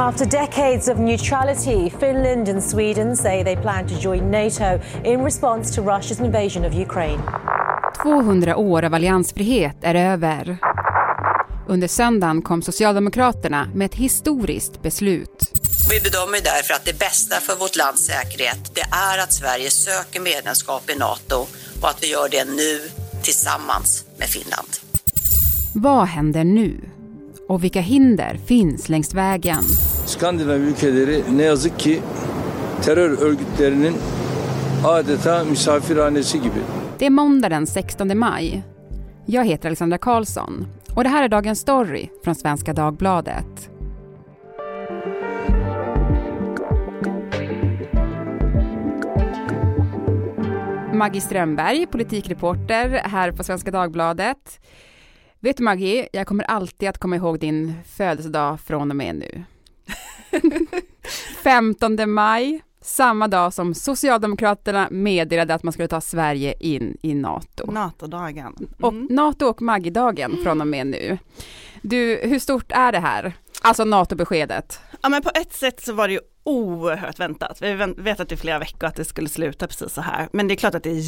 After decades of neutrality, Finland and Sweden say they plan to join NATO in response to Russia's invasion of Ukraine. 200 år av alliansfrihet är över. Under söndagen kom Socialdemokraterna med ett historiskt beslut. Vi bedömer därför att det bästa för vårt lands säkerhet det är att Sverige söker medlemskap i NATO och att vi gör det nu tillsammans med Finland. Vad händer nu? Och vilka hinder finns längs vägen? Skandinav ülkeleri ne yazık ki terör örgütlerinin adeta misafirhanesi gibi. Det är måndag den 16 maj. Jag heter Alexandra Karlsson och det här är dagens story från Svenska Dagbladet. Maggie Strömberg, politikreporter här på Svenska Dagbladet. Vet du Maggie, jag kommer alltid att komma ihåg din födelsedag från och med nu. 15 maj, samma dag som Socialdemokraterna meddelade att man skulle ta Sverige in i NATO. NATO-dagen. Mm. Och NATO och Maggie-dagen från och med nu. Du, hur stort är det här? Alltså NATO-beskedet. Ja men på ett sätt så var det ju oerhört väntat. Vi har vetat i flera veckor att det skulle sluta precis så här. Men det är klart att det är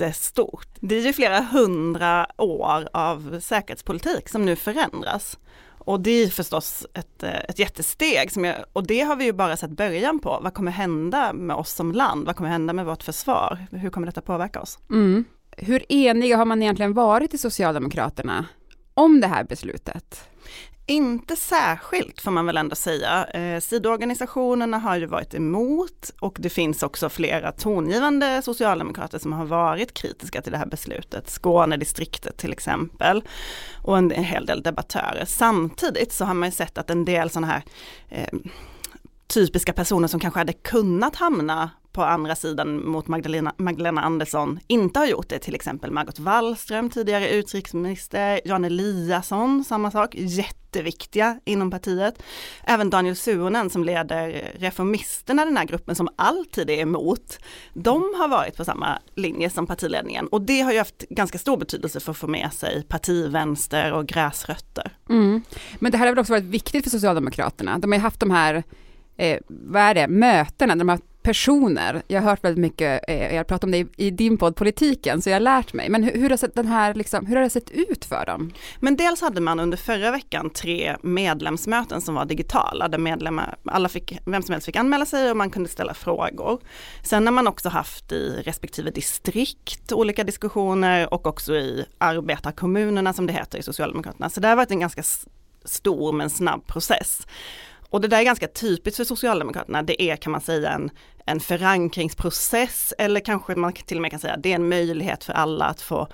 jättestort. Det är ju flera hundra år av säkerhetspolitik som nu förändras. Och det är förstås ett, eh, ett jättesteg som jag, och det har vi ju bara sett början på. Vad kommer hända med oss som land? Vad kommer hända med vårt försvar? Hur kommer detta påverka oss? Mm. Hur eniga har man egentligen varit i Socialdemokraterna om det här beslutet? Inte särskilt får man väl ändå säga. Eh, sidoorganisationerna har ju varit emot och det finns också flera tongivande socialdemokrater som har varit kritiska till det här beslutet. Skånedistriktet till exempel och en, hel del debattörer. Samtidigt så har man ju sett att en del sådana här eh, typiska personer som kanske hade kunnat hamna på andra sidan mot Magdalena, Magdalena Andersson inte har gjort det, till exempel Margot Wallström, tidigare utrikesminister, Jan Eliasson, samma sak, jätteviktiga inom partiet. Även Daniel Suhonen som leder Reformisterna, den här gruppen som alltid är emot, de har varit på samma linje som partiledningen och det har ju haft ganska stor betydelse för att få med sig partivänster och gräsrötter. Mm. Men det här har väl också varit viktigt för Socialdemokraterna, de har ju haft de här eh, vad är det, mötena, de har personer. Jag har hört väldigt mycket, eh, jag pratat om det i, i din podd Politiken, så jag har lärt mig. Men hur, hur, har sett den här, liksom, hur har det sett ut för dem? Men dels hade man under förra veckan tre medlemsmöten som var digitala, där medlemmar, alla fick, vem som helst fick anmäla sig och man kunde ställa frågor. Sen har man också haft i respektive distrikt olika diskussioner och också i arbetarkommunerna som det heter i Socialdemokraterna. Så det har varit en ganska stor men snabb process. Och det där är ganska typiskt för Socialdemokraterna. Det är kan man säga en, en förankringsprocess eller kanske man till och med kan säga det är en möjlighet för alla att få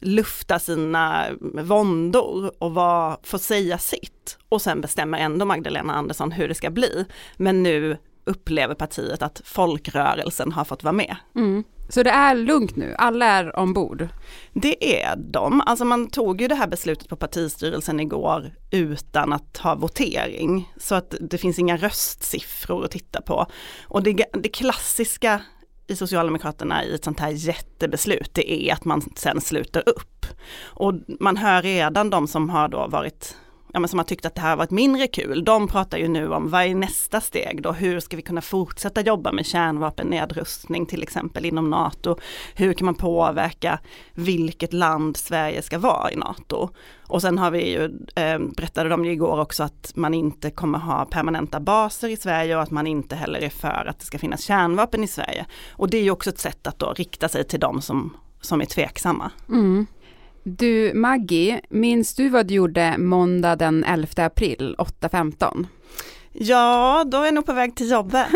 lufta sina våndor och var, få säga sitt. Och sen bestämmer ändå Magdalena Andersson hur det ska bli. Men nu upplever partiet att folkrörelsen har fått vara med. Mm. Så det är lugnt nu, alla är ombord? Det är de, alltså man tog ju det här beslutet på partistyrelsen igår utan att ha votering. Så att det finns inga röstsiffror att titta på. Och det, det klassiska i Socialdemokraterna i ett sånt här jättebeslut, det är att man sen sluter upp. Och man hör redan de som har då varit ja, men som har tyckt att det här varit mindre kul, de pratar ju nu om vad är nästa steg då? Hur ska vi kunna fortsätta jobba med kärnvapennedrustning till exempel inom NATO? Hur kan man påverka vilket land Sverige ska vara i NATO? Och sen har vi ju, eh, berättade de ju igår också att man inte kommer ha permanenta baser i Sverige och att man inte heller är för att det ska finnas kärnvapen i Sverige. Och det är ju också ett sätt att då rikta sig till de som, som är tveksamma. Mm. Du Maggie, minns du vad du gjorde måndag den 11 april 8.15? Ja, då är jag nog på väg till jobbet.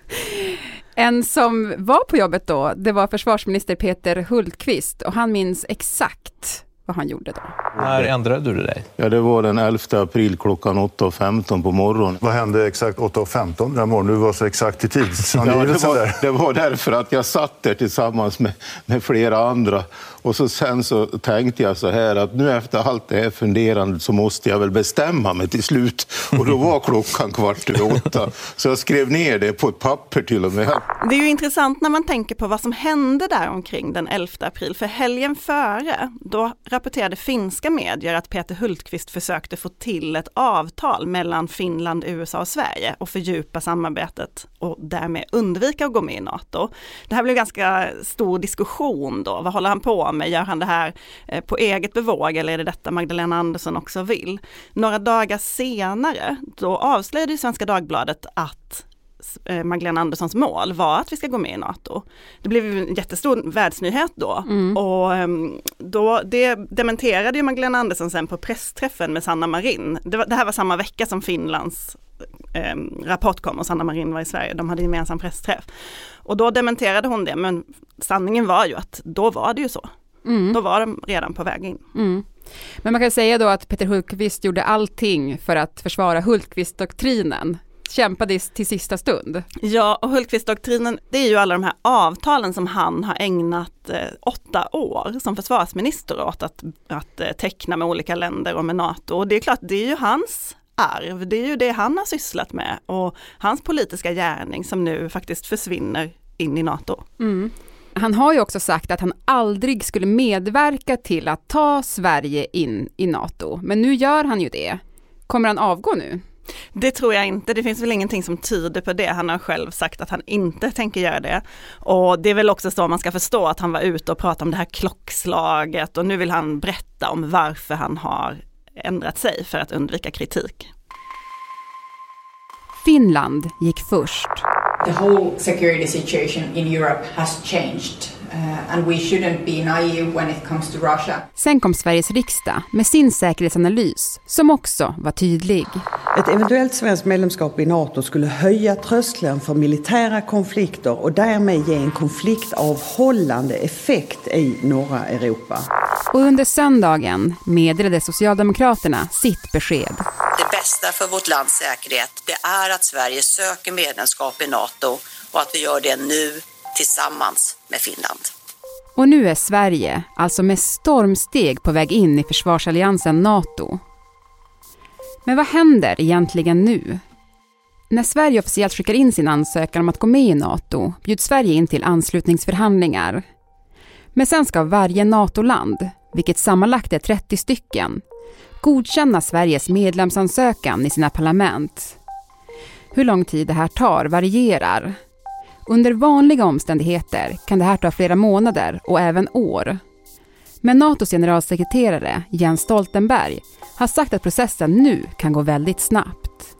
en som var på jobbet då, det var försvarsminister Peter Hultqvist och han minns exakt vad han gjorde då. När ändrade du dig? Ja, det var den 11 april klockan 8.15 på morgonen. Vad hände exakt 8.15 den morgonen? Du var så exakt i tidsangivelsen ja, det, var, det var därför att jag satt där tillsammans med, med flera andra och så sen så tänkte jag så här att nu efter allt det här funderandet så måste jag väl bestämma mig till slut. Och då var klockan kvart över åtta. Så jag skrev ner det på ett papper till och med. Det är ju intressant när man tänker på vad som hände där omkring den 11 april. För helgen före, då rapporterade finska medier att Peter Hultqvist försökte få till ett avtal mellan Finland, USA och Sverige och fördjupa samarbetet och därmed undvika att gå med i NATO. Det här blev ganska stor diskussion då. Vad håller han på med? Gör han det här eh, på eget bevåg eller är det detta Magdalena Andersson också vill? Några dagar senare, då avslöjade Svenska Dagbladet att Magdalena Anderssons mål var att vi ska gå med i NATO. Det blev en jättestor världsnyhet då mm. och ehm, då, det dementerade ju Magdalena Andersson sen på pressträffen med Sanna Marin. Det, var, det här var samma vecka som Finlands eh, rapport kom och Sanna Marin var i Sverige, de hade gemensam pressträff. Och då dementerade hon det, men sanningen var ju att då var det ju så. Mm. Då var de redan på väg in. Mm. Men man kan säga då att Peter Hultqvist gjorde allting för att försvara Hultqvist-doktrinen kämpade till sista stund. Ja, och Hultqvist-doktrinen, det är ju alla de här avtalen som han har ägnat eh, åtta år som försvarsminister åt att, att eh, teckna med olika länder och med NATO. Och det är klart, det är ju hans arv, det är ju det han har sysslat med och hans politiska gärning som nu faktiskt försvinner in i NATO. Mm. Han har ju också sagt att han aldrig skulle medverka till att ta Sverige in i NATO, men nu gör han ju det. Kommer han avgå nu? Det tror jag inte, det finns väl ingenting som tyder på det. Han har själv sagt att han inte tänker göra det. Och det är väl också så man ska förstå att han var ute och pratade om det här klockslaget och nu vill han berätta om varför han har ändrat sig för att undvika kritik. Finland gick först. The whole security situation in Europe has changed. And we shouldn't be naive when it comes to Russia. Sen kom Sveriges riksdag med sin säkerhetsanalys som också var tydlig. Ett eventuellt svenskt medlemskap i NATO skulle höja tröskeln för militära konflikter och därmed ge en konfliktavhållande effekt i norra Europa. Och under söndagen meddelade Socialdemokraterna sitt besked. Det bästa för vårt lands säkerhet det är att Sverige söker medlemskap i NATO och att vi gör det nu tillsammans med Finland. Och nu är Sverige alltså med stormsteg på väg in i försvarsalliansen NATO. Men vad händer egentligen nu? När Sverige officiellt skickar in sin ansökan om att gå med i NATO bjuds Sverige in till anslutningsförhandlingar. Men sen ska varje NATO-land, vilket sammanlagt är 30 stycken, godkänna Sveriges medlemsansökan i sina parlament. Hur lång tid det här tar varierar. Under vanliga omständigheter kan det här ta flera månader och även år. Men NATOs generalsekreterare Jens Stoltenberg har sagt att processen nu kan gå väldigt snabbt.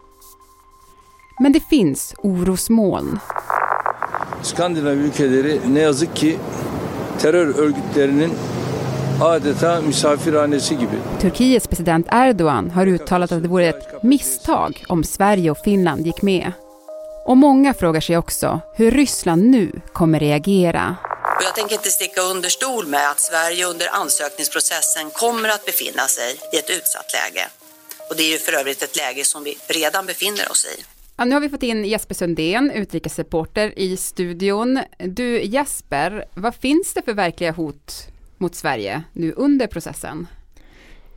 Men det finns orosmoln. Skandinav ülkeleri ne yazık ki terör örgütlerinin adeta misafirhanesi gibi. Turkiets president Erdogan har uttalat att det vore ett misstag om Sverige och Finland gick med. Och många frågar sig också hur Ryssland nu kommer reagera. Jag tänker inte sticka under stol med att Sverige under ansökningsprocessen kommer att befinna sig i ett utsatt läge. Och det är ju för övrigt ett läge som vi redan befinner oss i. Ja, nu har vi fått in Jesper Sundén, utrikesreporter i studion. Du Jesper, vad finns det för verkliga hot mot Sverige nu under processen?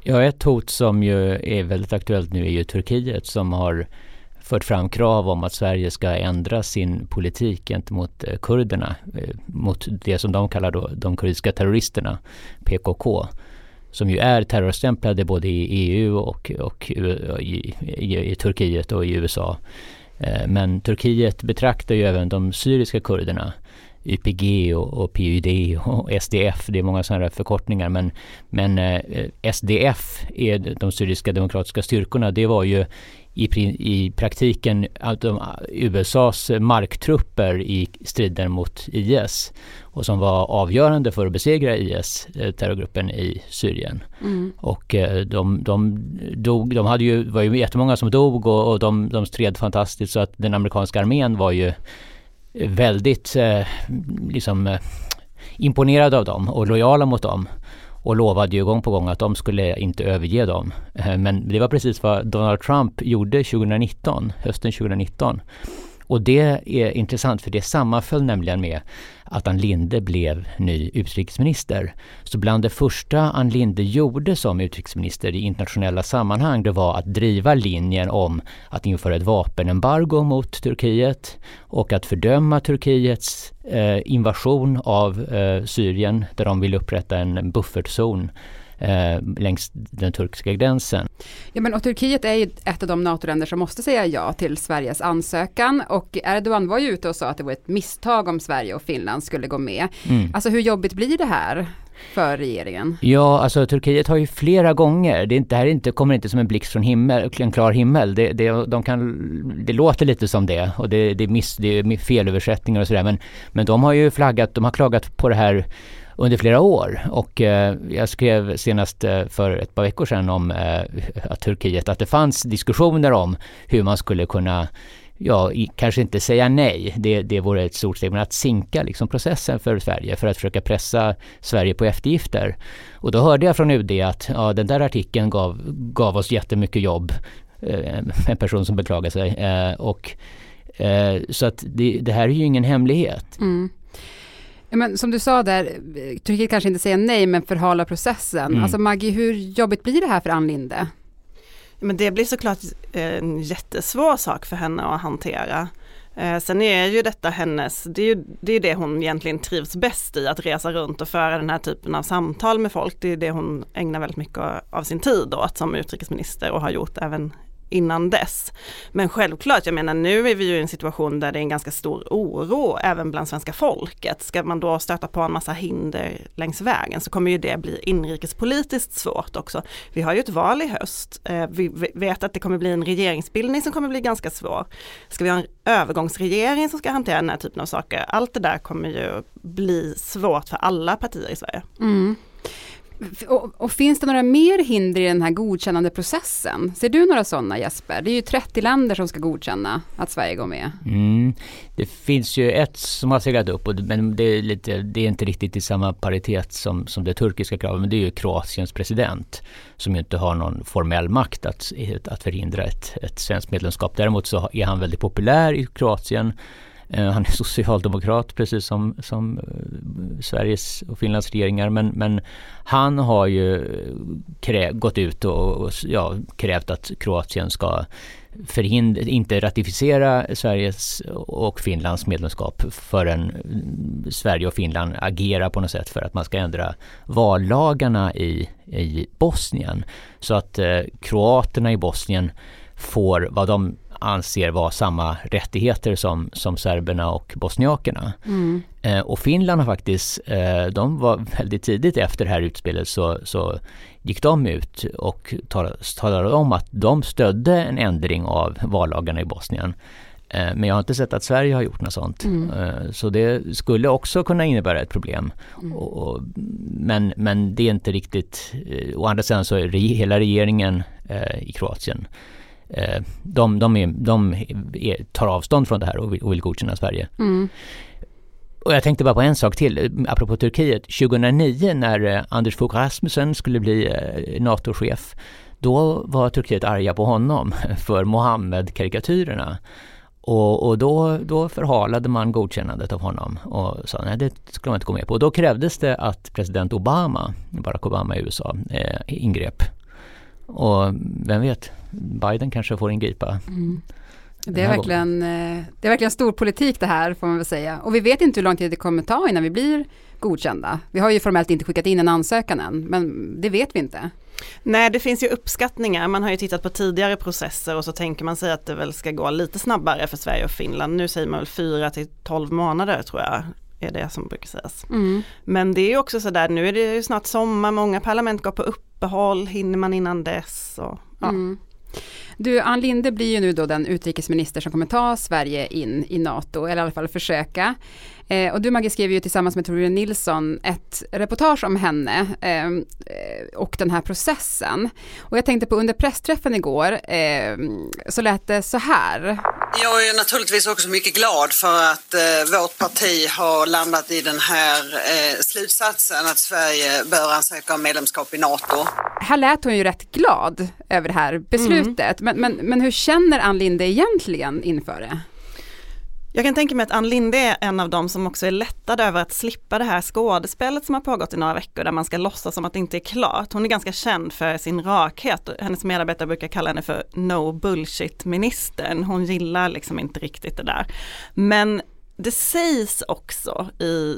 Ja, ett hot som ju är väldigt aktuellt nu är ju Turkiet som har fört fram krav om att Sverige ska ändra sin politik gentemot eh, kurderna, eh, mot det som de kallar då de kurdiska terroristerna, PKK som ju är terrorstämplade både i EU och, och i, i, i Turkiet och i USA. Eh, men Turkiet betraktar ju även de syriska kurderna YPG och, och PYD och SDF, det är många sådana förkortningar men, men SDF är de syriska demokratiska styrkorna, det var ju i, i praktiken de, USAs marktrupper i striden mot IS och som var avgörande för att besegra IS, eh, terrorgruppen i Syrien. Mm. Och eh, de, de dog, de hade ju, var ju jättemånga som dog och, och de, de stred fantastiskt så att den amerikanska armén var ju väldigt eh, liksom eh, imponerad av dem och lojala mot dem och lovade ju gång på gång att de skulle inte överge dem. Eh, men det var precis vad Donald Trump gjorde 2019, hösten 2019. Och det är intressant för det sammanföll nämligen med att Ann Linde blev ny utrikesminister. Så bland det första Ann Linde gjorde som utrikesminister i internationella sammanhang det var att driva linjen om att införa ett vapenembargo mot Turkiet och att fördöma Turkiets eh, invasion av eh, Syrien där de vill upprätta en buffertzon eh, längs den turkiska gränsen. Ja men och Turkiet är ju ett av de NATO-länder som måste säga ja till Sveriges ansökan och Erdogan var ju ute och sa att det var ett misstag om Sverige och Finland skulle gå med. Mm. Alltså hur jobbigt blir det här? för regeringen? Ja, alltså Turkiet har ju flera gånger, det, det här inte, kommer inte som en blixt från himmel, en klar himmel. Det, det, de kan, det låter lite som det och det, det, är, miss, det är felöversättningar och sådär men, men de har ju flaggat, de har klagat på det här under flera år och eh, jag skrev senast eh, för ett par veckor sedan om eh, att Turkiet, att det fanns diskussioner om hur man skulle kunna ja, kanske inte säga nej, det, det vore ett stort steg, men att sinka liksom processen för Sverige för att försöka pressa Sverige på eftergifter. Och då hörde jag från UD att ja, den där artikeln gav, gav oss jättemycket jobb, eh, en person som beklagar sig. Eh, och, eh, så att det, det, här är ju ingen hemlighet. Mm. Men som du sa där, Turkiet kanske inte säger nej men förhala processen. Mm. Alltså Maggie, hur jobbigt blir det här för Ann Linde? Men det blir såklart en jättesvår sak för henne att hantera. Eh, sen är ju detta hennes, det är ju det, är det hon egentligen trivs bäst i, att resa runt och föra den här typen av samtal med folk. Det är det hon ägnar väldigt mycket av sin tid åt som utrikesminister och har gjort även innan dess. Men självklart, jag menar nu är vi ju i en situation där det är en ganska stor oro även bland svenska folket. Ska man då stöta på en massa hinder längs vägen så kommer ju det bli inrikespolitiskt svårt också. Vi har ju ett val i höst. Eh, vi vet att det kommer bli en regeringsbildning som kommer bli ganska svår. Ska vi ha en övergångsregering som ska hantera den här typen av saker? Allt det där kommer ju bli svårt för alla partier i Sverige. Mm. Och, och, finns det några mer hinder i den här godkännande processen? Ser du några sådana Jesper? Det är ju 30 länder som ska godkänna att Sverige går med. Mm. Det finns ju ett som har seglat upp, och, men det är, lite, det är inte riktigt i samma paritet som, som det turkiska kravet, men det är ju Kroatiens president som ju inte har någon formell makt att, att förhindra ett, ett svenskt medlemskap. Däremot så är han väldigt populär i Kroatien Eh, han är socialdemokrat precis som, som eh, Sveriges och Finlands regeringar men, men han har ju eh, kräv, gått ut och, och ja, krävt att Kroatien ska förhindra, inte ratificera Sveriges och Finlands medlemskap förrän mm, Sverige och Finland agerar på något sätt för att man ska ändra vallagarna i, i Bosnien. Så att eh, kroaterna i Bosnien får vad de anser vara samma rättigheter som, som serberna och bosniakerna. Mm. Eh, och Finland har faktiskt, eh, de var väldigt tidigt efter det här utspelet så, så gick de ut och talade, talade om att de stödde en ändring av vallagarna i Bosnien. Eh, men jag har inte sett att Sverige har gjort något sånt. Mm. Så det skulle också kunna innebära ett problem. Mm. Och, men, men det är inte riktigt, å andra sidan så är hela regeringen i Kroatien de, de, är, de är, tar avstånd från det här och vill, och vill godkänna Sverige. Mm. Och jag tänkte bara på en sak till, apropå Turkiet. 2009 när eh, Anders Fogh Rasmussen skulle bli eh, NATO-chef, då var Turkiet arga på honom för Mohammed-karikatyrerna. Och, och, då, då förhalade man godkännandet av honom och sa nej det skulle man inte gå med på. Och då krävdes det att president Obama, Barack Obama i USA, eh, ingrep. Och vem vet, Biden kanske får ingripa. Mm. Det är, verkligen, eh, det är verkligen stor politik det här får man väl säga. Och vi vet inte hur lång tid det kommer ta innan vi blir godkända. Vi har ju formellt inte skickat in en ansökan än, men det vet vi inte. Nej, det finns ju uppskattningar. Man har ju tittat på tidigare processer och så tänker man sig att det väl ska gå lite snabbare för Sverige och Finland. Nu säger man väl fyra till tolv månader tror jag är det som brukar sägas. Mm. Men det är ju också sådär, nu är det ju snart sommar, många parlament går på uppehåll, hinner man innan dess? Och, ja. Mm. Du, Ann Linde blir ju nu då den utrikesminister som kommer ta Sverige in i NATO, eller i alla fall försöka. Eh, och du Maggie skrev ju tillsammans med Torbjörn Nilsson ett reportage om henne eh, och den här processen. Och jag tänkte på under pressträffen igår eh, så lät det så här. Jag är naturligtvis också mycket glad för att eh, vårt parti har landat i den här eh, slutsatsen att Sverige bör ansöka om medlemskap i NATO. Här lät hon ju rätt glad över det här beslutet. Mm. Men, men, men hur känner Ann Linde egentligen inför det? Jag kan tänka mig att Ann Linde är en av dem som också är lättad över att slippa det här skådespelet som har pågått i några veckor där man ska låtsas som att det inte är klart. Hon är ganska känd för sin rakhet. Hennes medarbetare brukar kalla henne för no bullshit ministern. Hon gillar liksom inte riktigt det där. Men det sägs också i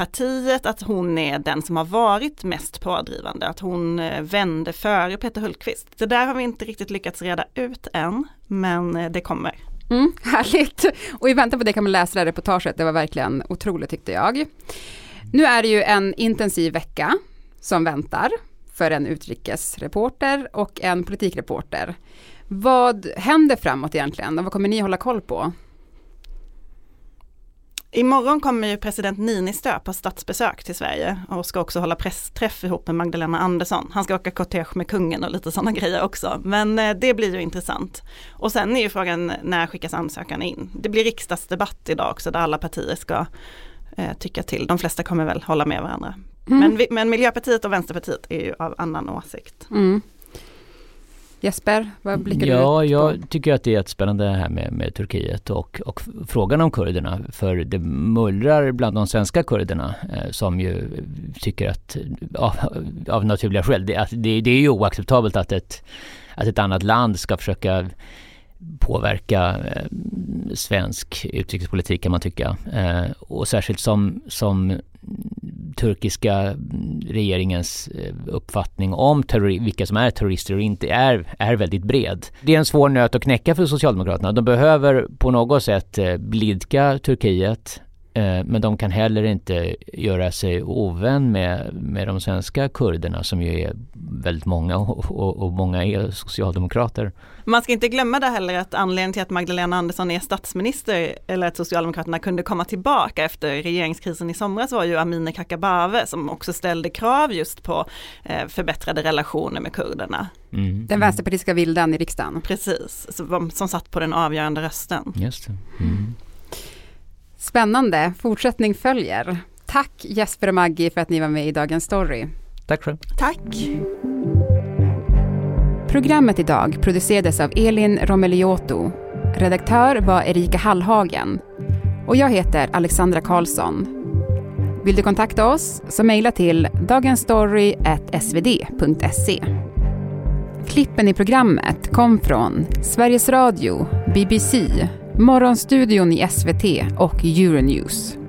partiet att hon är den som har varit mest pådrivande, att hon eh, vände före Peter Hultqvist. Det där har vi inte riktigt lyckats reda ut än, men eh, det kommer. Mm, härligt! Och i väntan på det kan man läsa det här reportaget, det var verkligen otroligt tyckte jag. Nu är det ju en intensiv vecka som väntar för en utrikesreporter och en politikreporter. Vad händer framåt egentligen och vad kommer ni hålla koll på? Imorgon kommer ju president Niinistö på statsbesök till Sverige och ska också hålla pressträff ihop med Magdalena Andersson. Han ska åka kortege med kungen och lite sådana grejer också. Men eh, det blir ju intressant. Och sen är ju frågan när skickas ansökan in? Det blir riksdagsdebatt idag också där alla partier ska eh, tycka till. De flesta kommer väl hålla med varandra. Mm. Men, men Miljöpartiet och Vänsterpartiet är ju av annan åsikt. Mm. Jesper, vad blickar ja, du Ja, jag tycker att det är jättespännande det här med, med Turkiet och, och frågan om kurderna. För det mullrar bland de svenska kurderna eh, som ju tycker att, av, av naturliga skäl, det, att det, det är ju oacceptabelt att ett, att ett annat land ska försöka påverka eh, svensk utrikespolitik kan man tycka. Eh, och särskilt som, som turkiska mm, regeringens eh, uppfattning om vilka som är terrorister och inte är, är väldigt bred. Det är en svår nöt att knäcka för Socialdemokraterna. De behöver på något sätt eh, blidka Turkiet men de kan heller inte göra sig ovän med, med de svenska kurderna som ju är väldigt många och, och, och, många är socialdemokrater. Man ska inte glömma det heller att anledningen till att Magdalena Andersson är statsminister eller att Socialdemokraterna kunde komma tillbaka efter regeringskrisen i somras var ju Amineh Kakabaveh som också ställde krav just på eh, förbättrade relationer med kurderna. Mm. Den vänsterpartistiska vildan i riksdagen. Precis, som, som satt på den avgörande rösten. Just det. Mm. Spännande, fortsättning följer. Tack Jesper och Maggie för att ni var med i Dagens Story. Tack själv. Tack. Programmet idag producerades av Elin Romeliotto. Redaktör var Erika Hallhagen. Och jag heter Alexandra Karlsson. Vill du kontakta oss så mejla till dagensstory.svd.se. Klippen i programmet kom från Sveriges Radio, BBC, Morgonstudion i SVT och Euronews.